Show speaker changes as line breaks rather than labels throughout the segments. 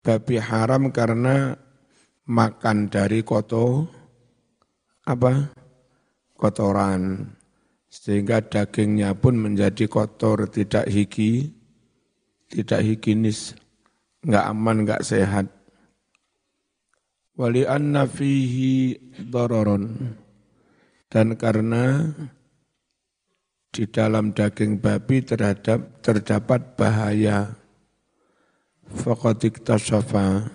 babi haram karena makan dari koto apa? Kotoran. Sehingga dagingnya pun menjadi kotor tidak higi tidak higienis nggak aman nggak sehat. Wali anna fihi dororon dan karena di dalam daging babi terhadap terdapat bahaya faqad iktasafa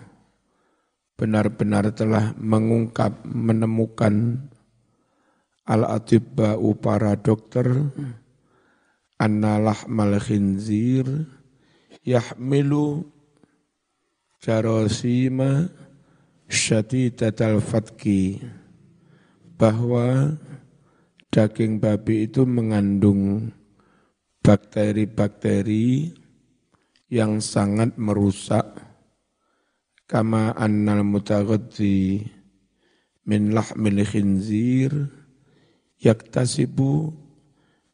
benar-benar telah mengungkap, menemukan al-atibba'u para dokter anna lahmal khinzir yahmilu jarosima syadidatal fatki. Bahwa daging babi itu mengandung bakteri-bakteri yang sangat merusak. Kama annal mutaghaddi min lahmil khinzir yaktasibu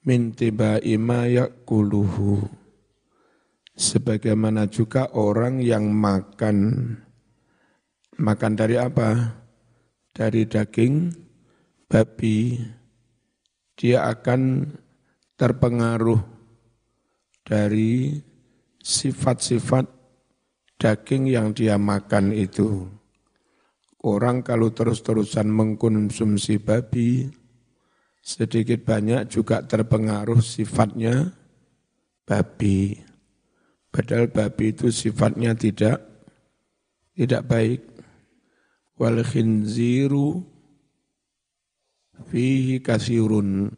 min tibai ma yakuluhu. Sebagaimana juga orang yang makan. Makan dari apa? Dari daging babi. Dia akan terpengaruh dari sifat-sifat daging yang dia makan itu. Orang kalau terus-terusan mengkonsumsi babi, sedikit banyak juga terpengaruh sifatnya babi. Padahal babi itu sifatnya tidak tidak baik. Wal khinziru fihi kasirun.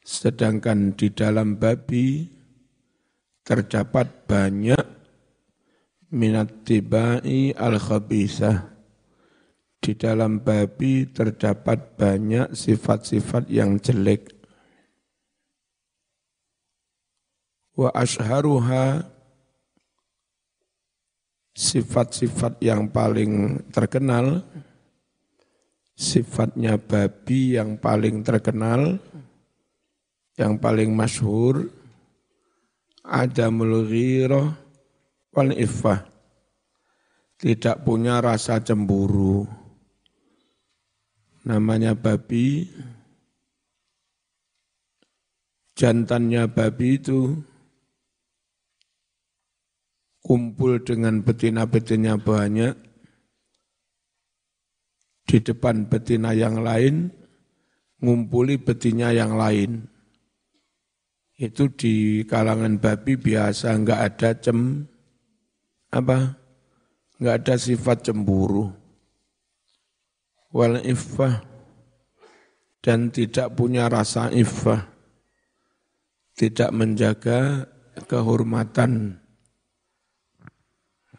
Sedangkan di dalam babi terdapat banyak minat tibai al khabisah di dalam babi terdapat banyak sifat-sifat yang jelek. Wa asharuha sifat-sifat yang paling terkenal sifatnya babi yang paling terkenal yang paling masyhur ada ghirah wal iffah. Tidak punya rasa cemburu. Namanya babi. Jantannya babi itu kumpul dengan betina-betina banyak. Di depan betina yang lain ngumpuli betina yang lain itu di kalangan babi biasa enggak ada cem apa nggak ada sifat cemburu. Wal iffah dan tidak punya rasa iffah. Tidak menjaga kehormatan.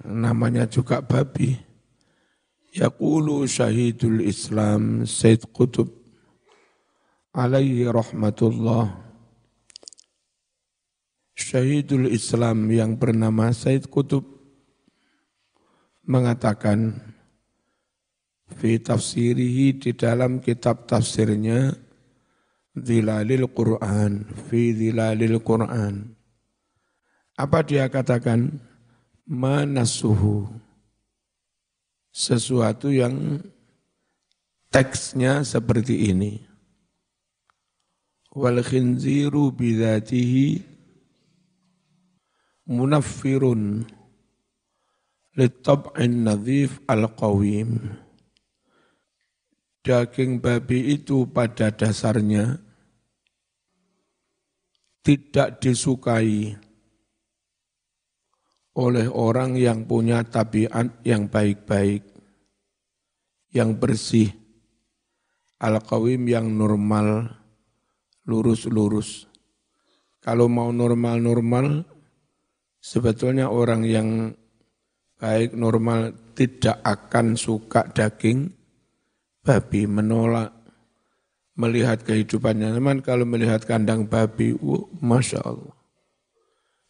Namanya juga babi. Yaqulu syahidul islam Said Qutub alaihi rahmatullah syahidul islam yang bernama Said Qutub mengatakan fi tafsirihi di dalam kitab tafsirnya Zilalil Quran fi Zilalil Quran. Apa dia katakan? Manasuhu sesuatu yang teksnya seperti ini. Wal khinziru bidzatihi munaffirun litab'in nadhif al-qawim. Daging babi itu pada dasarnya tidak disukai oleh orang yang punya tabiat yang baik-baik, yang bersih, al-qawim yang normal, lurus-lurus. Kalau mau normal-normal, sebetulnya orang yang baik normal tidak akan suka daging babi menolak melihat kehidupannya. Teman kalau melihat kandang babi uh, masya Allah.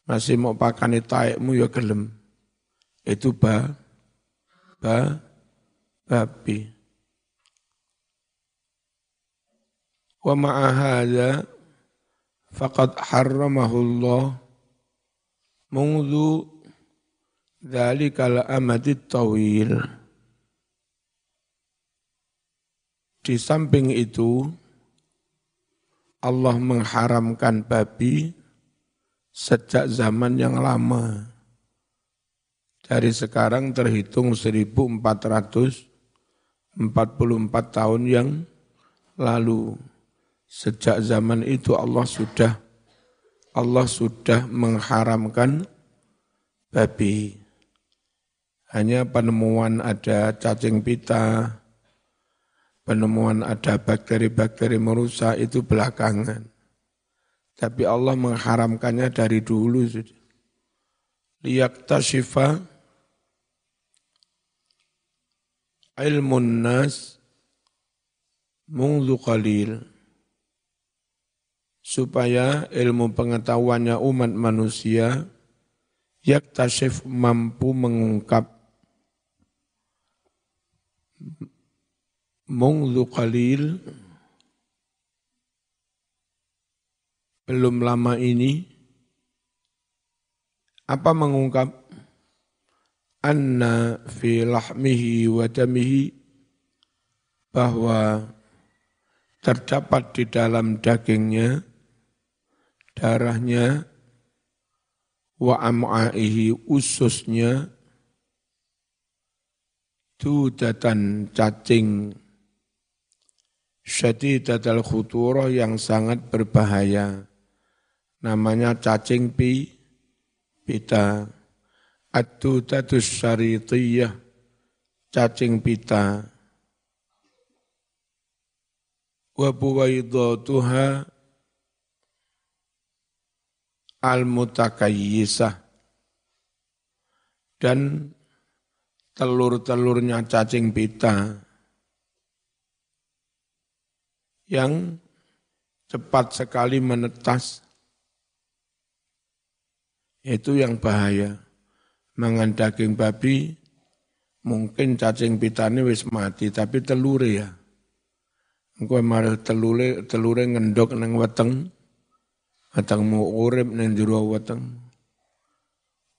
Masih mau pakai taekmu ya gelem. Itu ba ba babi. Wa ma'ahada faqad harramahu menguzu dari kalau amati tawil. Di samping itu Allah mengharamkan babi sejak zaman yang lama. Dari sekarang terhitung 1444 tahun yang lalu. Sejak zaman itu Allah sudah Allah sudah mengharamkan babi. Hanya penemuan ada cacing pita, penemuan ada bakteri-bakteri merusak itu belakangan. Tapi Allah mengharamkannya dari dulu sudah. Liyaktashifa ilmun nas mungzu qalil supaya ilmu pengetahuannya umat manusia yaktasif mampu mengungkap mungzu qalil belum lama ini apa mengungkap? Anna fi lahmihi wa damihi bahwa terdapat di dalam dagingnya darahnya wa am'aihi ususnya dudatan cacing syadidatal khuturah yang sangat berbahaya. Namanya cacing pi, pita. Ad-dudatus syaritiyah, cacing pita. Wa buwaidatuha al-mutakayyisah. Dan telur-telurnya cacing pita yang cepat sekali menetas. Itu yang bahaya. Mangan daging babi, mungkin cacing pitane wis mati, tapi telure ya. Engko marah telure telure ngendok nang weteng, wetengmu urip nang jero weteng.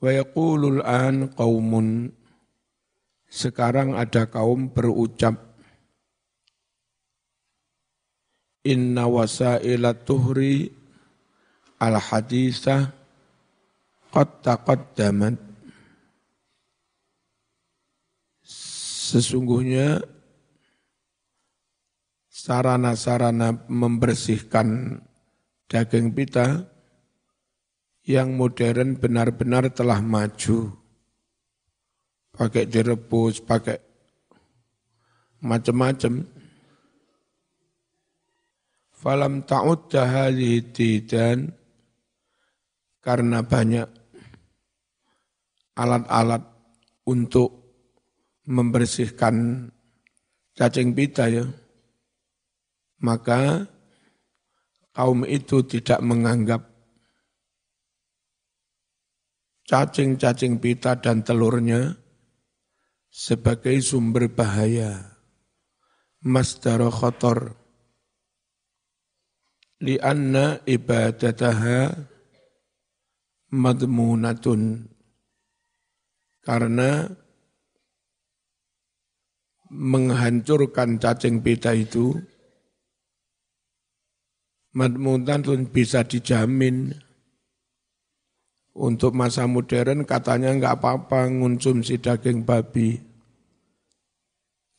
Wa yaqulul an qaumun sekarang ada kaum berucap inna wasaila tuhri al hadisah qad taqaddamat sesungguhnya sarana-sarana membersihkan daging pita yang modern benar-benar telah maju. Pakai direbus, pakai macam-macam. Falam ta'ud hadhihi tidan karena banyak alat-alat untuk membersihkan cacing pita ya. Maka kaum itu tidak menganggap cacing-cacing pita dan telurnya sebagai sumber bahaya. Masdar khotor lianna ibadataha madmunatun karena menghancurkan cacing pita itu madmunatun bisa dijamin. Untuk masa modern katanya nggak apa-apa ngonsumsi daging babi.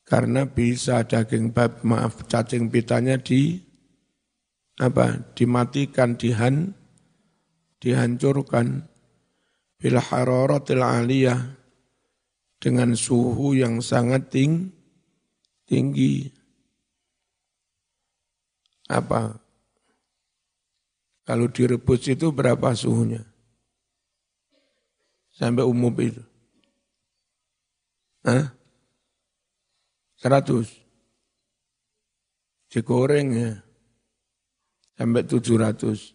Karena bisa daging babi maaf cacing pitanya di apa dimatikan dihan dihancurkan. Bil hararatil aliyah dengan suhu yang sangat ting, tinggi. Apa kalau direbus itu berapa suhunya sampai umum itu Hah? 100 digoreng ya sampai 700.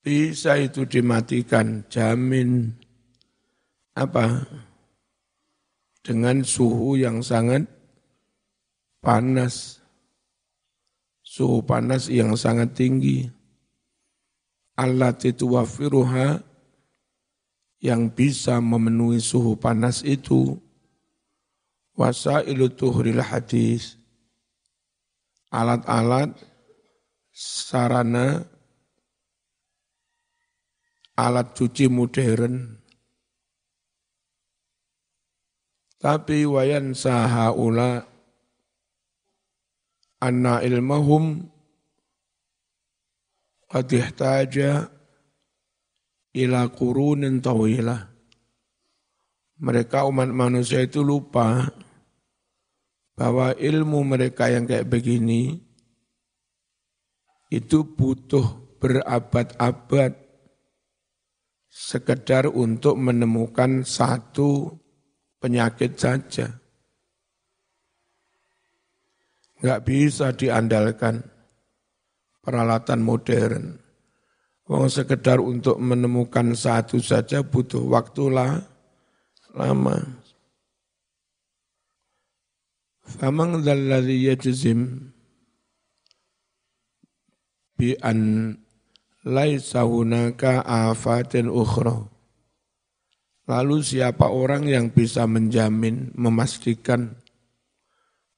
Bisa itu dimatikan, jamin apa? Dengan suhu yang sangat panas. Suhu panas yang sangat tinggi. Allah itu wafiruha yang bisa memenuhi suhu panas itu. Wasailu tuhril hadis. Alat-alat sarana alat cuci modern. Tapi wayan sahaula anna ilmahum qad ihtaja ila qurunin tawilah. Mereka umat manusia itu lupa bahwa ilmu mereka yang kayak begini itu butuh berabad-abad sekedar untuk menemukan satu penyakit saja nggak bisa diandalkan peralatan modern. Wong sekedar untuk menemukan satu saja butuh waktu lah, lama. Famang dzalladzi yajzim bi an laisa hunaka afatin ukhra. Lalu siapa orang yang bisa menjamin, memastikan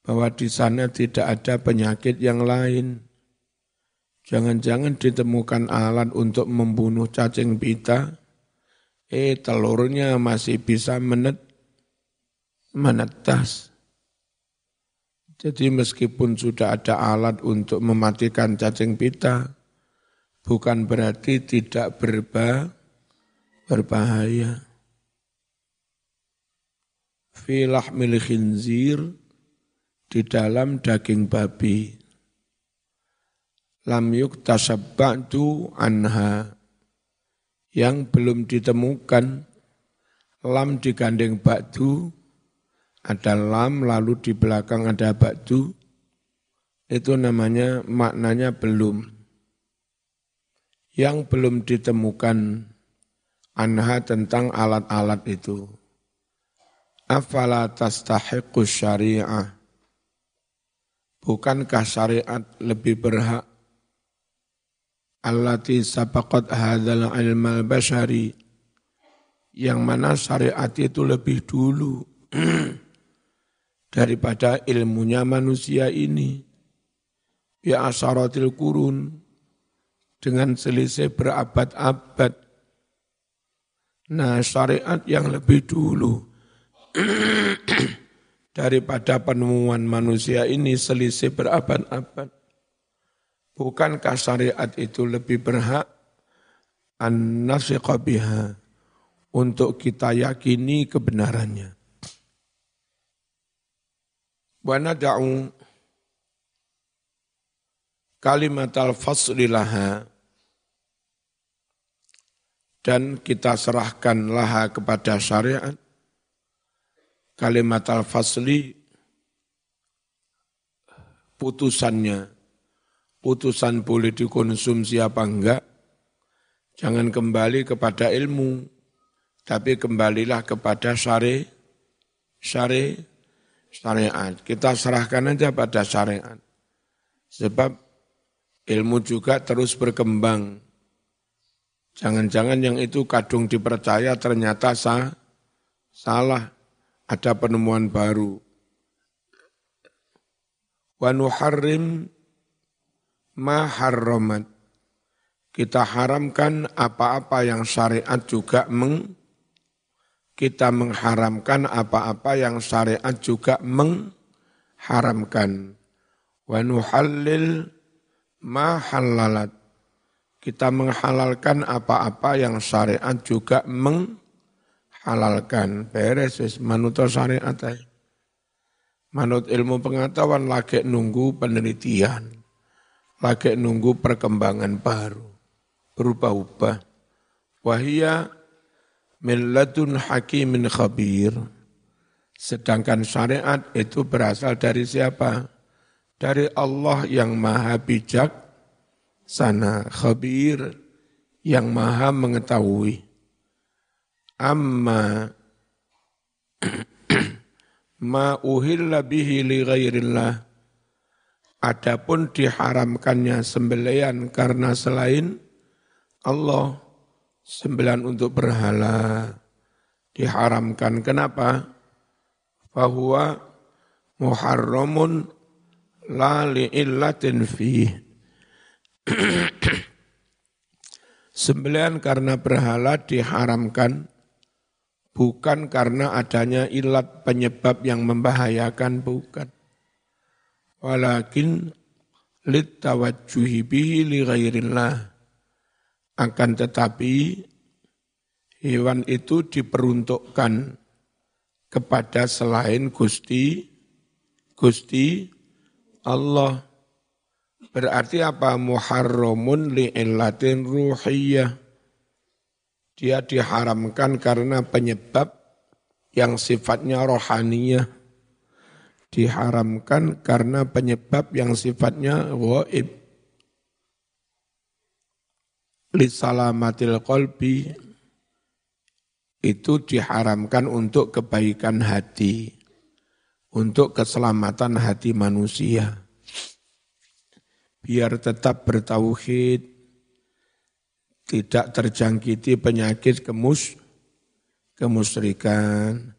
bahwa di sana tidak ada penyakit yang lain. Jangan-jangan ditemukan alat untuk membunuh cacing pita, eh telurnya masih bisa menet, menetas. Jadi meskipun sudah ada alat untuk mematikan cacing pita, bukan berarti tidak berba, berbahaya. Filah milik khinzir, di dalam daging babi. Lam yuk tasabbatu anha. Yang belum ditemukan lam digandeng batu ada lam lalu di belakang ada batu itu namanya maknanya belum. Yang belum ditemukan anha tentang alat-alat itu. Afala tastahiqus syariah Bukankah syariat lebih berhak? Allati sabaqat hadzal ilmal bashari. Yang mana syariat itu lebih dulu daripada ilmunya manusia ini. Ya asyaratil kurun dengan selisih berabad-abad. Nah syariat yang lebih dulu daripada penemuan manusia ini selisih berabad-abad. Bukankah syariat itu lebih berhak an biha untuk kita yakini kebenarannya. Wa nada'u kalimat al-fasli laha dan kita serahkan laha kepada syariat kalimat al-fasli putusannya, putusan boleh dikonsumsi apa enggak, jangan kembali kepada ilmu, tapi kembalilah kepada syari, syari, syariat. Kita serahkan aja pada syariat. Sebab ilmu juga terus berkembang. Jangan-jangan yang itu kadung dipercaya ternyata sah, salah ada penemuan baru. Wa nuharrim ma harramat. Kita haramkan apa-apa yang syariat juga meng kita mengharamkan apa-apa yang syariat juga mengharamkan. Wa nuhallil ma halalat. Kita menghalalkan apa-apa yang syariat juga meng halalkan beres wis manut syariat. Manut ilmu pengetahuan lagi nunggu penelitian, lagi nunggu perkembangan baru, berubah-ubah. Wahia millatun hakimin khabir. Sedangkan syariat itu berasal dari siapa? Dari Allah yang maha bijak, sana khabir, yang maha mengetahui amma ma uhilla bihi li ghairillah adapun diharamkannya sembelian karena selain Allah Sembilan untuk berhala diharamkan. Kenapa? Fahuwa muharramun la li'illatin fih. Sembelian karena berhala diharamkan bukan karena adanya ilat penyebab yang membahayakan, bukan. Walakin lit tawajjuhi bihi li ghairillah. Akan tetapi hewan itu diperuntukkan kepada selain Gusti Gusti Allah. Berarti apa? Muharramun li'illatin ruhiyah. Dia diharamkan karena penyebab yang sifatnya rohaniyah. Diharamkan karena penyebab yang sifatnya waib. Lisalamatil qalbi itu diharamkan untuk kebaikan hati, untuk keselamatan hati manusia biar tetap bertauhid, tidak terjangkiti penyakit kemus, kemusrikan,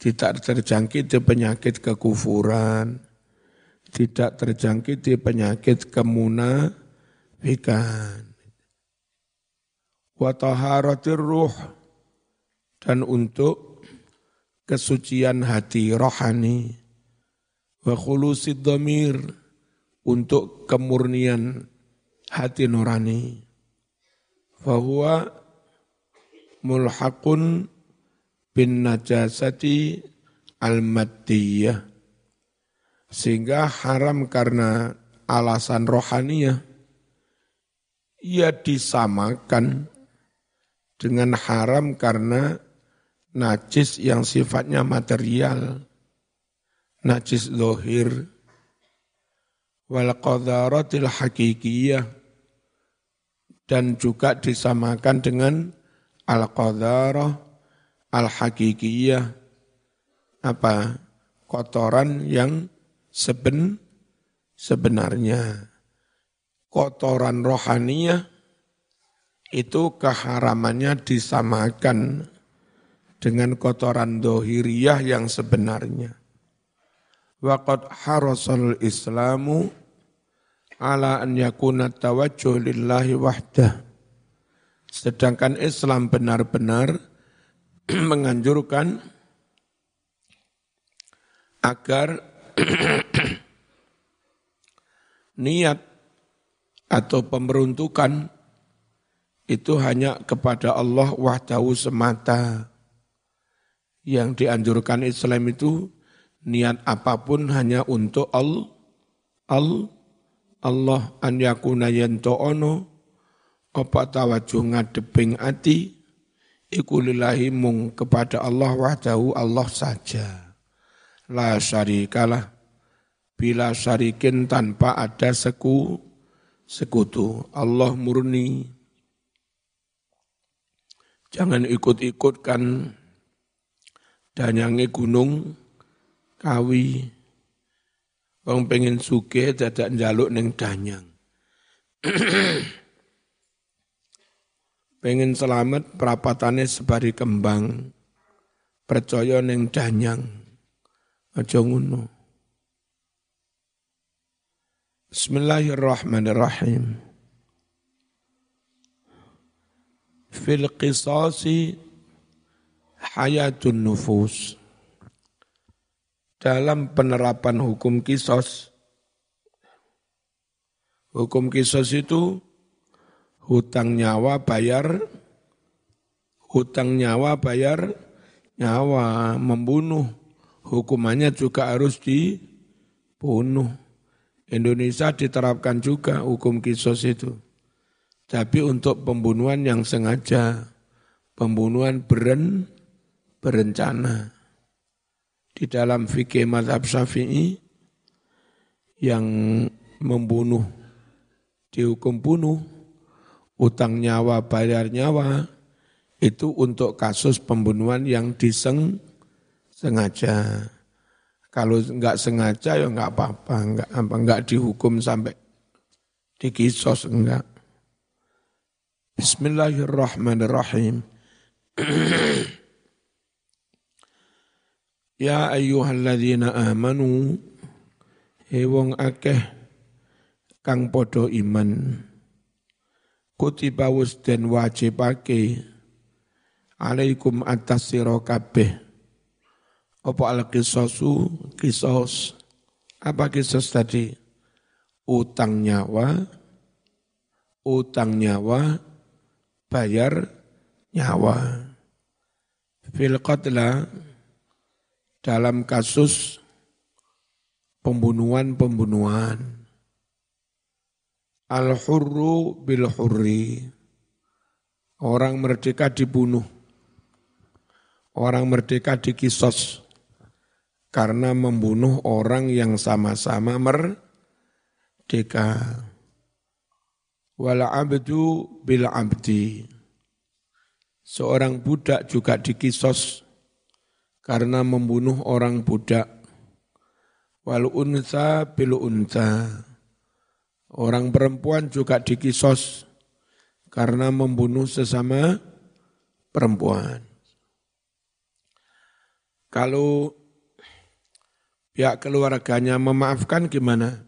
tidak terjangkiti penyakit kekufuran, tidak terjangkiti penyakit kemunafikan. Wa taharatir ruh. Dan untuk kesucian hati rohani. Wa khulusid untuk kemurnian hati nurani. Fahuwa mulhaqun bin najasati al-maddiyah. Sehingga haram karena alasan rohaniah. Ia disamakan dengan haram karena najis yang sifatnya material. Najis lohir wal qadaratil hakikiyah dan juga disamakan dengan al qadarah al hakikiyah apa kotoran yang seben sebenarnya kotoran rohaniah itu keharamannya disamakan dengan kotoran dohiriyah yang sebenarnya. Waqad harasal islamu ala an yakuna tawajjuh lillahi wahdah. Sedangkan Islam benar-benar menganjurkan agar niat atau pemberuntukan itu hanya kepada Allah wahdahu semata. Yang dianjurkan Islam itu niat apa pun hanya untuk Allah, Allah, Allah an yakuna yanto ono, apa tawajuh ngadeping ati, iku lillahi mung kepada Allah wahdahu Allah saja. La syarikalah, bila syarikin tanpa ada seku, sekutu. Allah murni. Jangan ikut-ikutkan danyangi gunung, kawi. Wong pengen suge dadak njaluk ning danyang. pengen selamat perapatane sebari kembang. Percaya ning danyang. Aja ngono. Bismillahirrahmanirrahim. Fil qisasi hayatun nufus dalam penerapan hukum kisos. Hukum kisos itu hutang nyawa bayar, hutang nyawa bayar nyawa, membunuh. Hukumannya juga harus dibunuh. Indonesia diterapkan juga hukum kisos itu. Tapi untuk pembunuhan yang sengaja, pembunuhan beren, berencana di dalam fikih madhab syafi'i yang membunuh dihukum bunuh, utang nyawa, bayar nyawa, itu untuk kasus pembunuhan yang diseng sengaja. Kalau enggak sengaja ya enggak apa-apa, enggak apa enggak dihukum sampai dikisos enggak. Bismillahirrahmanirrahim. ya ayyuhalladzina amanu he wong akeh kang padha iman kutiba wus den wajibake alaikum atas sira kabeh. Apa al kisosu kisos apa kisos tadi? Utang nyawa utang nyawa bayar nyawa. Fil qatla dalam kasus pembunuhan-pembunuhan. Al-hurru bil hurri. Orang merdeka dibunuh. Orang merdeka dikisos karena membunuh orang yang sama-sama merdeka wal abdu bil abdi. Seorang budak juga dikisos karena membunuh orang budak. Wal unsa bil unsa. Orang perempuan juga dikisos karena membunuh sesama perempuan. Kalau pihak keluarganya memaafkan gimana?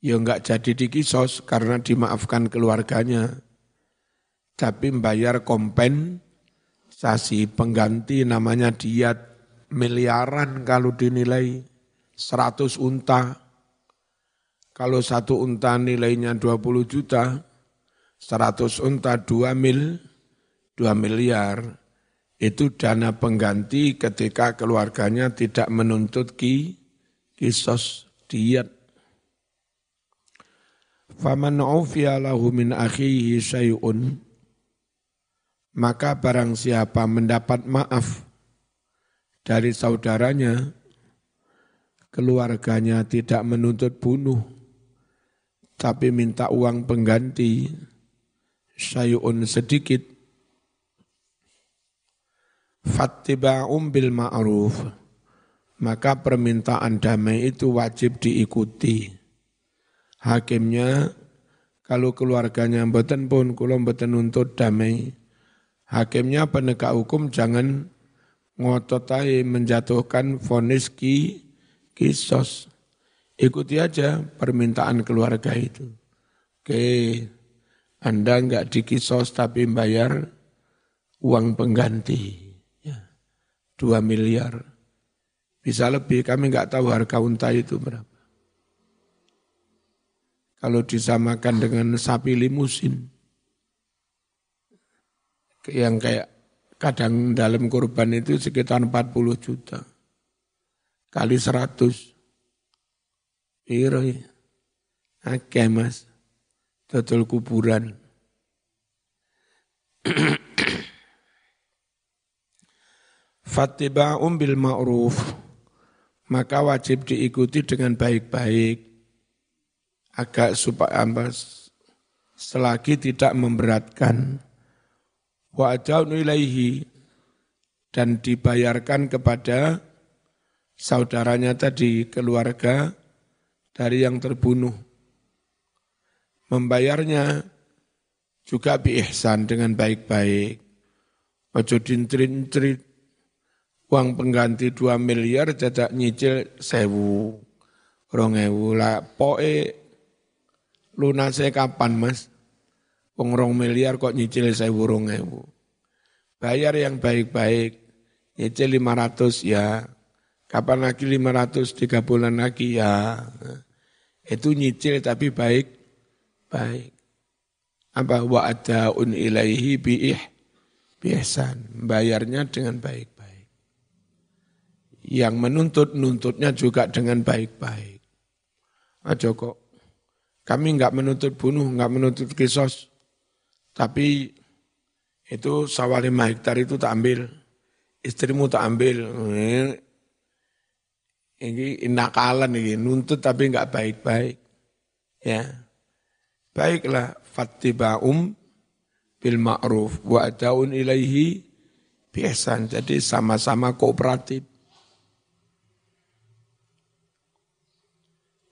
ya enggak jadi dikisos karena dimaafkan keluarganya. Tapi membayar kompensasi pengganti namanya diat miliaran kalau dinilai 100 unta. Kalau satu unta nilainya 20 juta, 100 unta 2 mil, 2 miliar. Itu dana pengganti ketika keluarganya tidak menuntut ki, kisos diat Faman ufiya lahu min akhihi syai'un maka barang siapa mendapat maaf dari saudaranya keluarganya tidak menuntut bunuh tapi minta uang pengganti syai'un sedikit fattiba'um bil ma'ruf maka permintaan damai itu wajib diikuti hakimnya kalau keluarganya mboten pun kula mboten nuntut damai. Hakimnya penegak hukum jangan ngototai menjatuhkan vonis ki kisos. Ikuti aja permintaan keluarga itu. Oke, Anda enggak dikisos tapi bayar uang pengganti. Ya, 2 miliar. Bisa lebih, kami enggak tahu harga unta itu berapa. Kalau disamakan dengan sapi limusin, yang kayak kadang dalam kurban itu sekitar 40 juta. Kali 100. Piro? Oke mas. Total kuburan. Fattiba'um bil ma'ruf. Maka wajib diikuti dengan baik-baik agak supaya selagi tidak memberatkan wa ilaihi dan dibayarkan kepada saudaranya tadi keluarga dari yang terbunuh. Membayarnya juga biihsan dengan baik-baik. Ojo dintrin-trin uang pengganti 2 miliar jadak nyicil sewu rongewu lah poe lunasnya kapan mas? Pengrong miliar kok nyicil saya burung ewu. Bayar yang baik-baik, nyicil 500 ya. Kapan lagi 500, tiga bulan lagi ya. Itu nyicil tapi baik, baik. Apa un ilaihi biih biasan. Bayarnya dengan baik-baik. Yang menuntut, nuntutnya juga dengan baik-baik. Aja kok kami enggak menuntut bunuh, enggak menuntut kisos. Tapi itu sawah lima hektar itu tak ambil. Istrimu tak ambil. Ini nakalan ini, nuntut tapi enggak baik-baik. Ya. Baiklah, fattiba'um bil ma'ruf wa adaun ilaihi biasan. Jadi sama-sama kooperatif.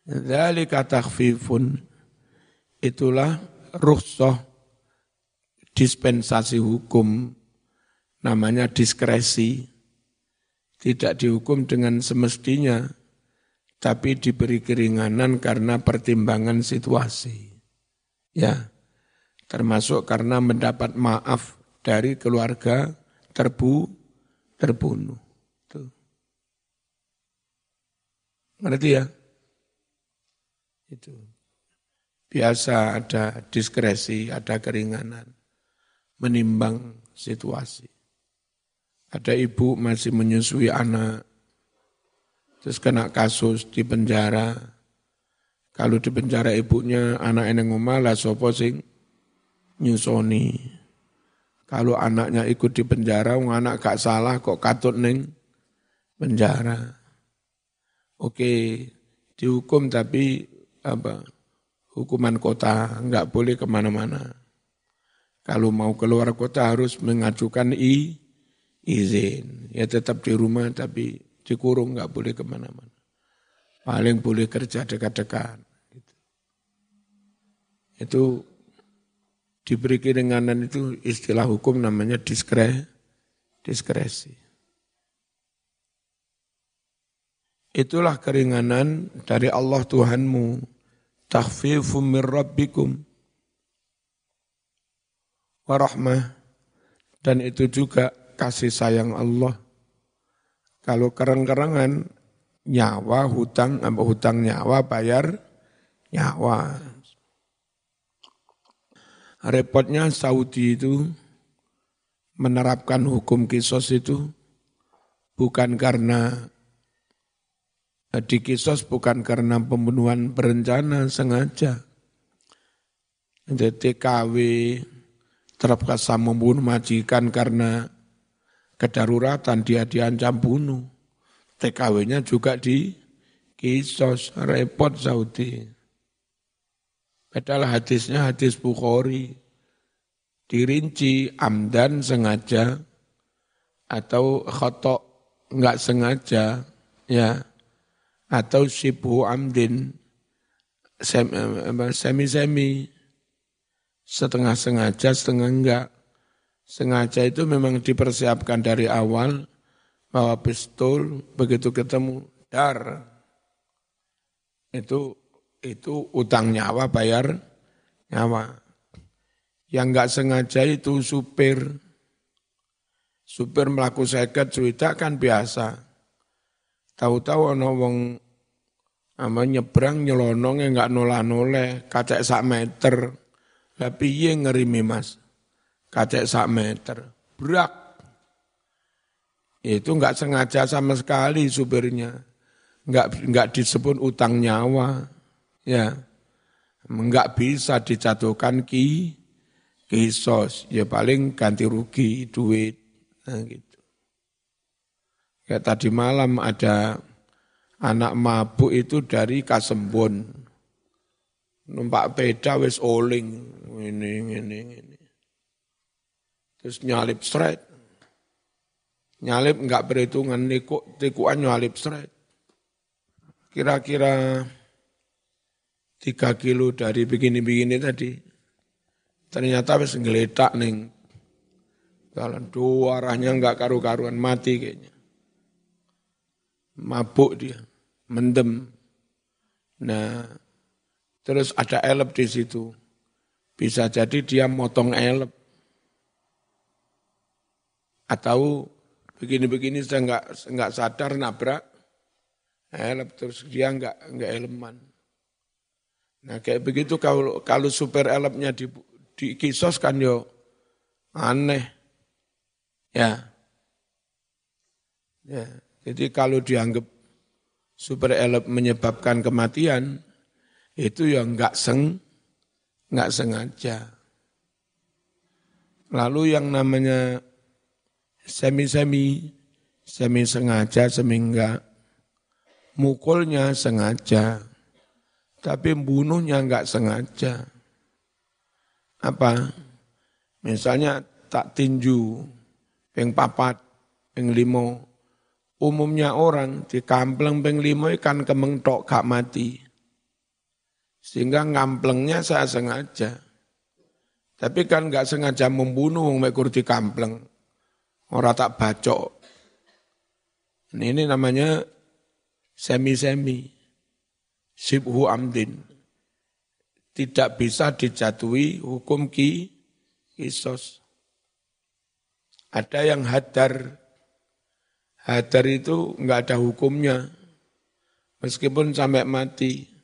Dzalika takhfifun itulah rukhsah dispensasi hukum, namanya diskresi. Tidak dihukum dengan semestinya, tapi diberi keringanan karena pertimbangan situasi. Ya, termasuk karena mendapat maaf dari keluarga terbu terbunuh. Tuh. Ngerti ya? Itu. Biasa ada diskresi, ada keringanan. Menimbang situasi. Ada ibu masih menyusui anak, terus kena kasus di penjara. Kalau di penjara ibunya anak eneng lah sopo sing nyusoni. Kalau anaknya ikut di penjara, anak gak salah kok katut neng penjara. Oke, dihukum tapi apa? Hukuman kota nggak boleh ke mana-mana. Kalau mau keluar kota harus mengajukan i izin. Ya tetap di rumah tapi dikurung nggak boleh ke mana-mana. Paling boleh kerja dekat-dekat. Gitu. Itu diberi keringanan itu istilah hukum namanya diskre, diskresi. Itulah keringanan dari Allah Tuhanmu. Takhfifum min rabbikum. Warahmah. Dan itu juga kasih sayang Allah. Kalau kereng-kerengan, nyawa, hutang, apa hutang nyawa, bayar nyawa. Repotnya Saudi itu menerapkan hukum kisos itu bukan karena eh, di kisos bukan karena pembunuhan berencana sengaja. Jadi TKW terpaksa membunuh majikan karena kedaruratan dia diancam bunuh. TKW-nya juga di kisos, repot Saudi. Padahal hadisnya hadis Bukhari. Dirinci amdan sengaja atau khotok enggak sengaja ya atau sibu amdin semi-semi setengah sengaja setengah enggak Sengaja itu memang dipersiapkan dari awal bahwa pistol begitu ketemu dar itu itu utang nyawa bayar nyawa. Yang enggak sengaja itu supir. Supir melaku seket suita kan biasa. Tahu-tahu ana wong ama nyebrang nyelonong enggak nolah-noleh kacek sak meter. Lah piye ngerimi Mas? kacek sak meter, berak. Itu enggak sengaja sama sekali supirnya. Enggak enggak disebut utang nyawa. Ya. Enggak bisa dijatuhkan ki kisos. Ya paling ganti rugi duit. Nah, gitu. Kayak tadi malam ada anak mabuk itu dari Kasembon. Numpak peda wis oling. Ini, ini, ini. Terus nyalip straight. Nyalip enggak perhitungan, niku, tikuan nyalip straight. Kira-kira tiga kilo dari begini-begini tadi. Ternyata wis ngeletak nih. Jalan dua arahnya enggak karu-karuan, mati kayaknya. Mabuk dia, mendem. Nah, terus ada elep di situ. Bisa jadi dia motong elep atau begini-begini saya nggak nggak sadar nabrak helm terus dia nggak nggak eleman. Nah kayak begitu kalau kalau super elopnya di, di kisos kan yo aneh ya. Ya, jadi kalau dianggap super elop menyebabkan kematian, itu yang nggak seng, nggak sengaja. Lalu yang namanya semi-semi, semi sengaja, semi enggak. Mukulnya sengaja, tapi bunuhnya enggak sengaja. Apa? Misalnya tak tinju, peng papat, peng limo. Umumnya orang di kampleng peng limo ikan kemeng tok gak mati. Sehingga ngamplengnya saya sengaja. Tapi kan nggak sengaja membunuh wong mekur di kampleng. Orang tak bacok. Ini namanya semi-semi. Sibhu amdin. Tidak bisa dijatuhi hukum ki kisos. Ada yang hadar. Hadar itu nggak ada hukumnya. Meskipun sampai mati.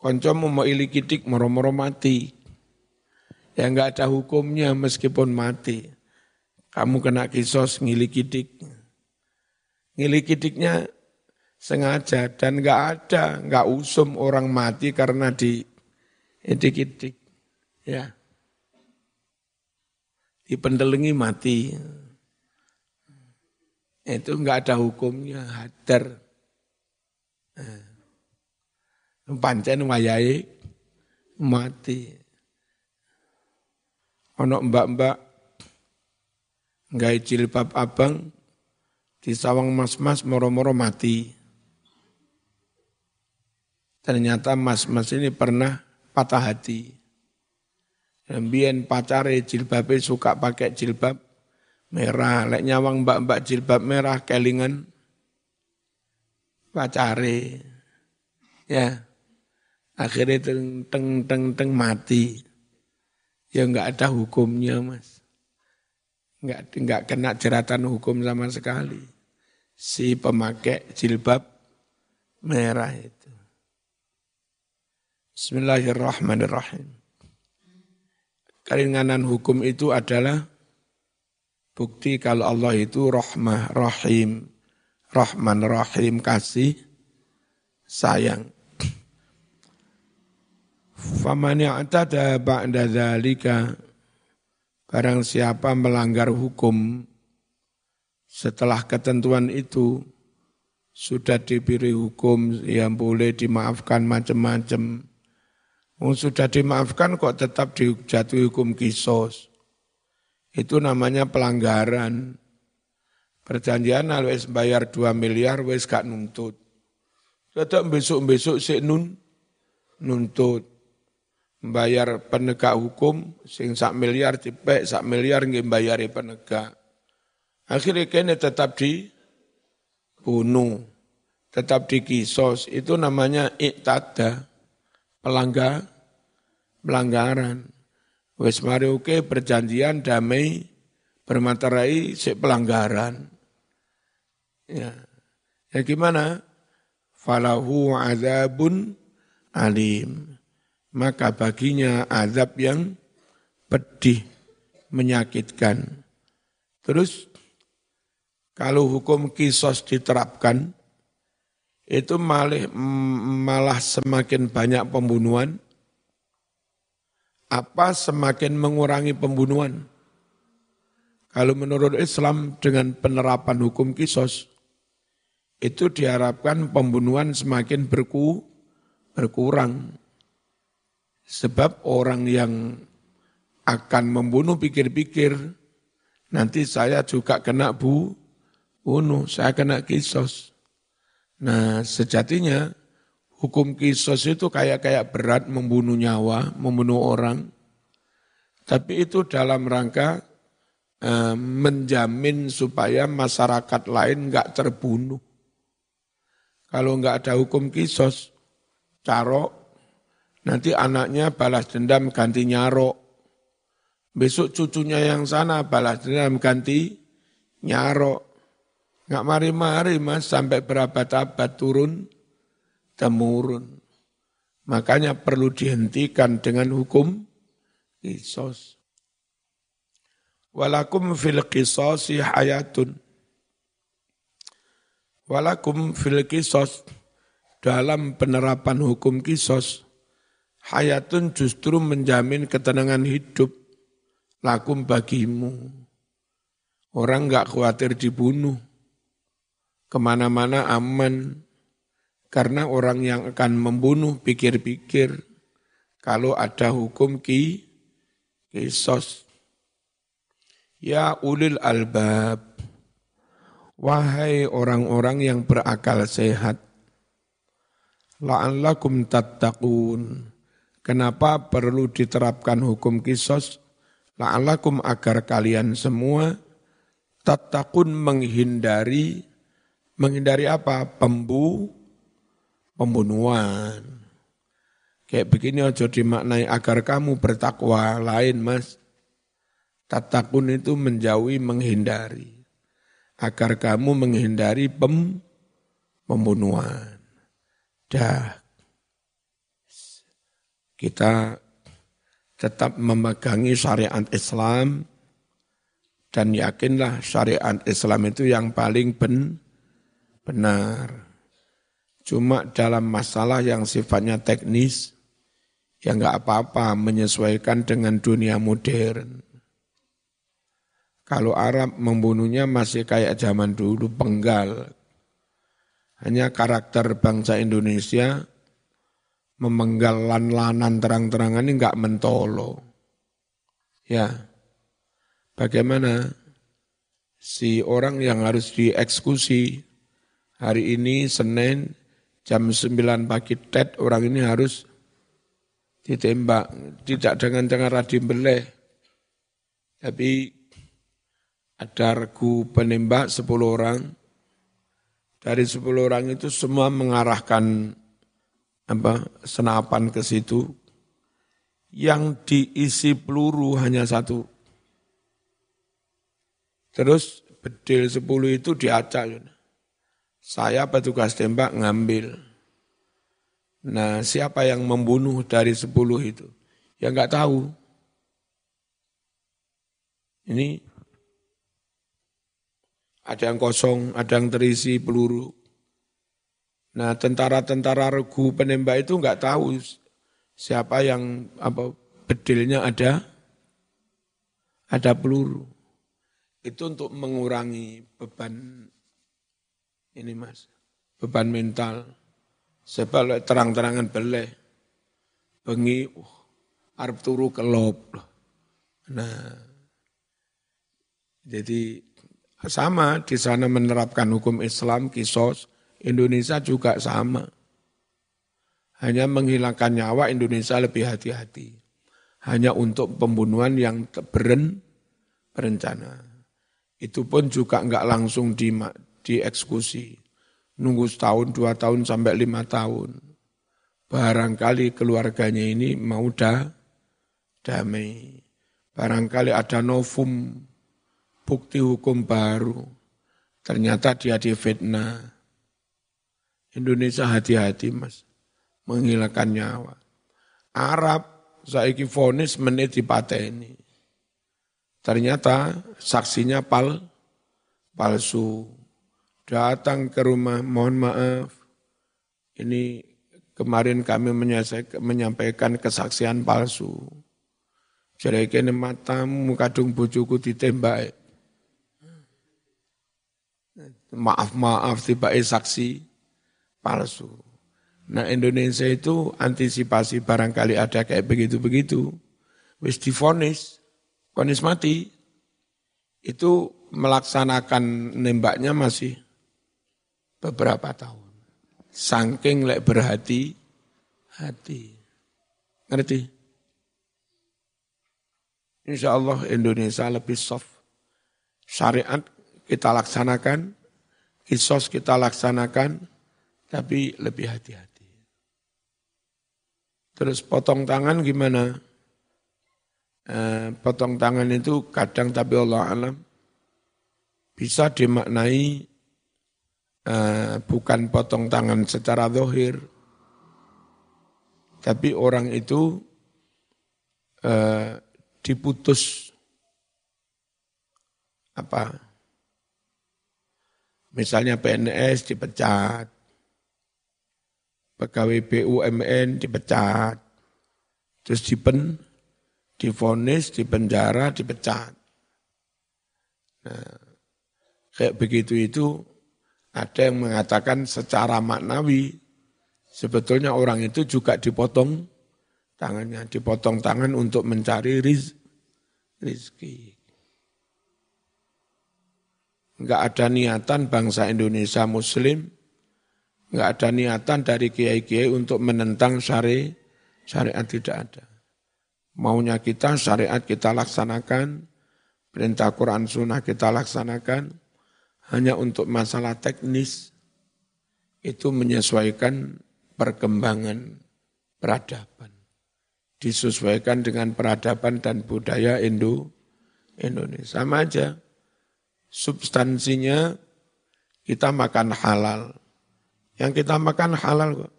Konco mau ilikidik moro-moro mati. Ya nggak ada hukumnya meskipun mati. Kamu kena kisos ngilikidik. Ngilikidiknya sengaja dan nggak ada, nggak usum orang mati karena di idik-idik. Ya. Dipendelengi mati. Itu nggak ada hukumnya, hadar. Nah. Pancen wayai mati. Ono mbak-mbak nggak jilbab abang di sawang mas-mas moro-moro mati. Ternyata mas-mas ini pernah patah hati. Mbien pacare jilbab suka pakai jilbab merah, lek nyawang mbak-mbak jilbab merah kelingan pacare. Ya. Akhirnya teng teng teng, teng mati. Ya enggak ada hukumnya, Mas. Enggak enggak kena jeratan hukum sama sekali. Si pemakai jilbab merah itu. Bismillahirrahmanirrahim. Keringanan hukum itu adalah bukti kalau Allah itu rahmah, rahim, rahman, rahim, kasih, sayang. Faman ya'tada ba'da dzalika barang siapa melanggar hukum setelah ketentuan itu sudah diberi hukum yang boleh dimaafkan macam-macam sudah dimaafkan kok tetap dijatuhi hukum kisos. Itu namanya pelanggaran. Perjanjian wis bayar 2 miliar wis gak nuntut. Tetap besok-besok si nun nuntut. Bayar penegak hukum sing sak miliar cepek sak miliar nggih bayari penegak. Akhirnya kene tetap dibunuh, tetap dikisos. Itu namanya iktada pelanggar pelanggaran. Wes mari oke perjanjian damai bermaterai si pelanggaran. Ya. Ya gimana? Falahu azabun alim. Maka baginya azab yang pedih, menyakitkan. Terus kalau hukum kisos diterapkan, itu malah, malah semakin banyak pembunuhan, apa semakin mengurangi pembunuhan. Kalau menurut Islam dengan penerapan hukum kisos, itu diharapkan pembunuhan semakin berku, berkurang. Sebab orang yang akan membunuh pikir-pikir, nanti saya juga kena bu, bunuh, saya kena kisos. Nah sejatinya hukum kisos itu kayak kayak berat membunuh nyawa, membunuh orang. Tapi itu dalam rangka eh, menjamin supaya masyarakat lain nggak terbunuh. Kalau nggak ada hukum kisos, carok, nanti anaknya balas dendam ganti nyarok. Besok cucunya yang sana balas dendam ganti nyarok. Nggak mari-mari mas sampai berabad-abad turun temurun. Makanya perlu dihentikan dengan hukum kisos. Walakum fil qisasi hayatun. Walakum fil kisos dalam penerapan hukum kisos hayatun justru menjamin ketenangan hidup lakum bagimu. Orang nggak khawatir dibunuh, ke mana-mana aman. Karena orang yang akan membunuh pikir-pikir kalau ada hukum ki kisos. Ya ulil albab. Wahai orang-orang yang berakal sehat. La'allakum tattaqun. Kenapa perlu diterapkan hukum kisos? La'alakum agar kalian semua tatakun menghindari menghindari apa? Pembu pembunuhan. Kayak begini aja dimaknai agar kamu bertakwa lain mas. Tatakun itu menjauhi menghindari. Agar kamu menghindari pem, pembunuhan. Dah. Kita tetap memegangi syariat Islam dan yakinlah syariat Islam itu yang paling ben, benar. Cuma dalam masalah yang sifatnya teknis, ya nggak apa-apa menyesuaikan dengan dunia modern. Kalau Arab membunuhnya masih kayak zaman dulu, penggal. Hanya karakter bangsa Indonesia memenggal lan-lanan terang-terangan ini enggak mentolo. Ya, bagaimana? Si orang yang harus dieksekusi hari ini Senin jam 9 pagi tet orang ini harus ditembak. Tidak dengan cara dibeleh tapi ada regu penembak 10 orang. Dari 10 orang itu semua mengarahkan apa senapan ke situ yang diisi peluru hanya satu. Terus bedil sepuluh itu diacak. Saya petugas tembak ngambil. Nah siapa yang membunuh dari sepuluh itu? Ya nggak tahu. Ini ada yang kosong, ada yang terisi peluru. Nah tentara-tentara regu penembak itu nggak tahu siapa yang apa bedilnya ada ada peluru. Itu untuk mengurangi beban ini mas, beban mental. Sebab terang-terangan beleh, bengi, uh, arep turu kelop. Nah, jadi sama di sana menerapkan hukum Islam, kisos, Indonesia juga sama. Hanya menghilangkan nyawa Indonesia lebih hati-hati. Hanya untuk pembunuhan yang beren, berencana. Itu pun juga enggak langsung di, dieksekusi. Nunggu setahun, dua tahun, sampai lima tahun. Barangkali keluarganya ini mau dah damai. Barangkali ada novum, bukti hukum baru. Ternyata dia difitnah Indonesia hati-hati mas, menghilangkan nyawa. Arab saiki vonis menit ini. Ternyata saksinya pal palsu. Datang ke rumah, mohon maaf. Ini kemarin kami menyampaikan kesaksian palsu. Jadi kene matamu kadung bojoku ditembak. Maaf-maaf tiba saksi palsu. Nah Indonesia itu antisipasi barangkali ada kayak begitu-begitu. Wis difonis, fonis mati. Itu melaksanakan nembaknya masih beberapa tahun. Saking lek berhati hati. Ngerti? Insya Allah Indonesia lebih soft. Syariat kita laksanakan, kisos kita laksanakan, tapi lebih hati-hati. Terus potong tangan gimana? Eh, potong tangan itu kadang tapi Allah alam bisa dimaknai eh, bukan potong tangan secara dohir, tapi orang itu eh, diputus apa? Misalnya PNS dipecat, pegawai BUMN dipecat. Terus dipen, difonis, dipenjara, dipecat. Nah, kayak begitu itu ada yang mengatakan secara maknawi sebetulnya orang itu juga dipotong tangannya, dipotong tangan untuk mencari riz, rizki. Enggak ada niatan bangsa Indonesia Muslim Enggak ada niatan dari kiai-kiai untuk menentang syari, Syariat tidak ada. Maunya kita syariat kita laksanakan, perintah Quran Sunnah kita laksanakan, hanya untuk masalah teknis, itu menyesuaikan perkembangan peradaban. Disesuaikan dengan peradaban dan budaya Indo, Indonesia. Sama aja. Substansinya kita makan halal. Yang kita makan halal kok.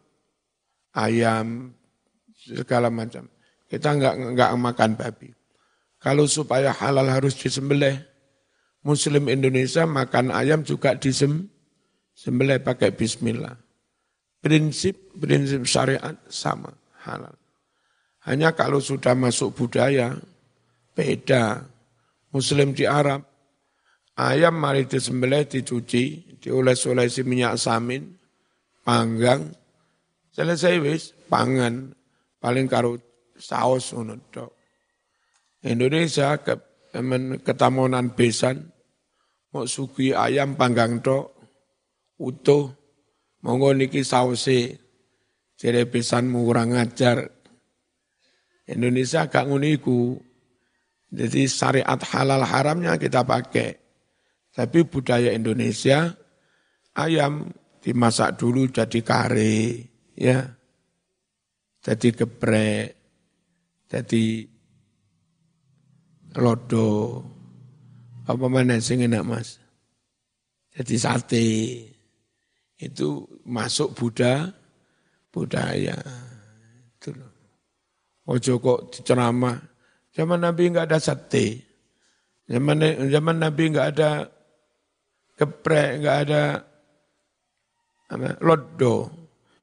Ayam, segala macam. Kita enggak, enggak makan babi. Kalau supaya halal harus disembelih, Muslim Indonesia makan ayam juga disembelih pakai bismillah. Prinsip prinsip syariat sama halal. Hanya kalau sudah masuk budaya beda. Muslim di Arab ayam mari disembelih dicuci, dioles-olesi minyak samin, panggang, selesai wis. Pangan. Paling karo saus ngono Indonesia ke, ketamonan besan. Mau sugi ayam panggang tok. Utuh. Monggo niki sause jere besan kurang ajar. Indonesia gak nguniku jadi syariat halal haramnya kita pakai. Tapi budaya Indonesia ayam dimasak dulu jadi kare ya. Jadi geprek jadi lodo. Apa mana sing enak mas? Jadi sate. Itu masuk Buddha budaya. Itu loh. Ojo kok diceramah. Zaman Nabi enggak ada sate. Zaman zaman Nabi enggak ada geprek enggak ada lodo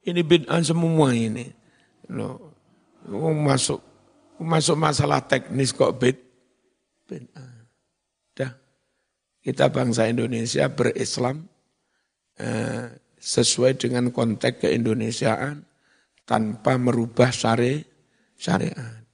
ini bid'ah semua ini. Loh masuk masuk masalah teknis kok bid bid'ah. Kita bangsa Indonesia berislam eh, sesuai dengan konteks keindonesiaan tanpa merubah syari, syariat.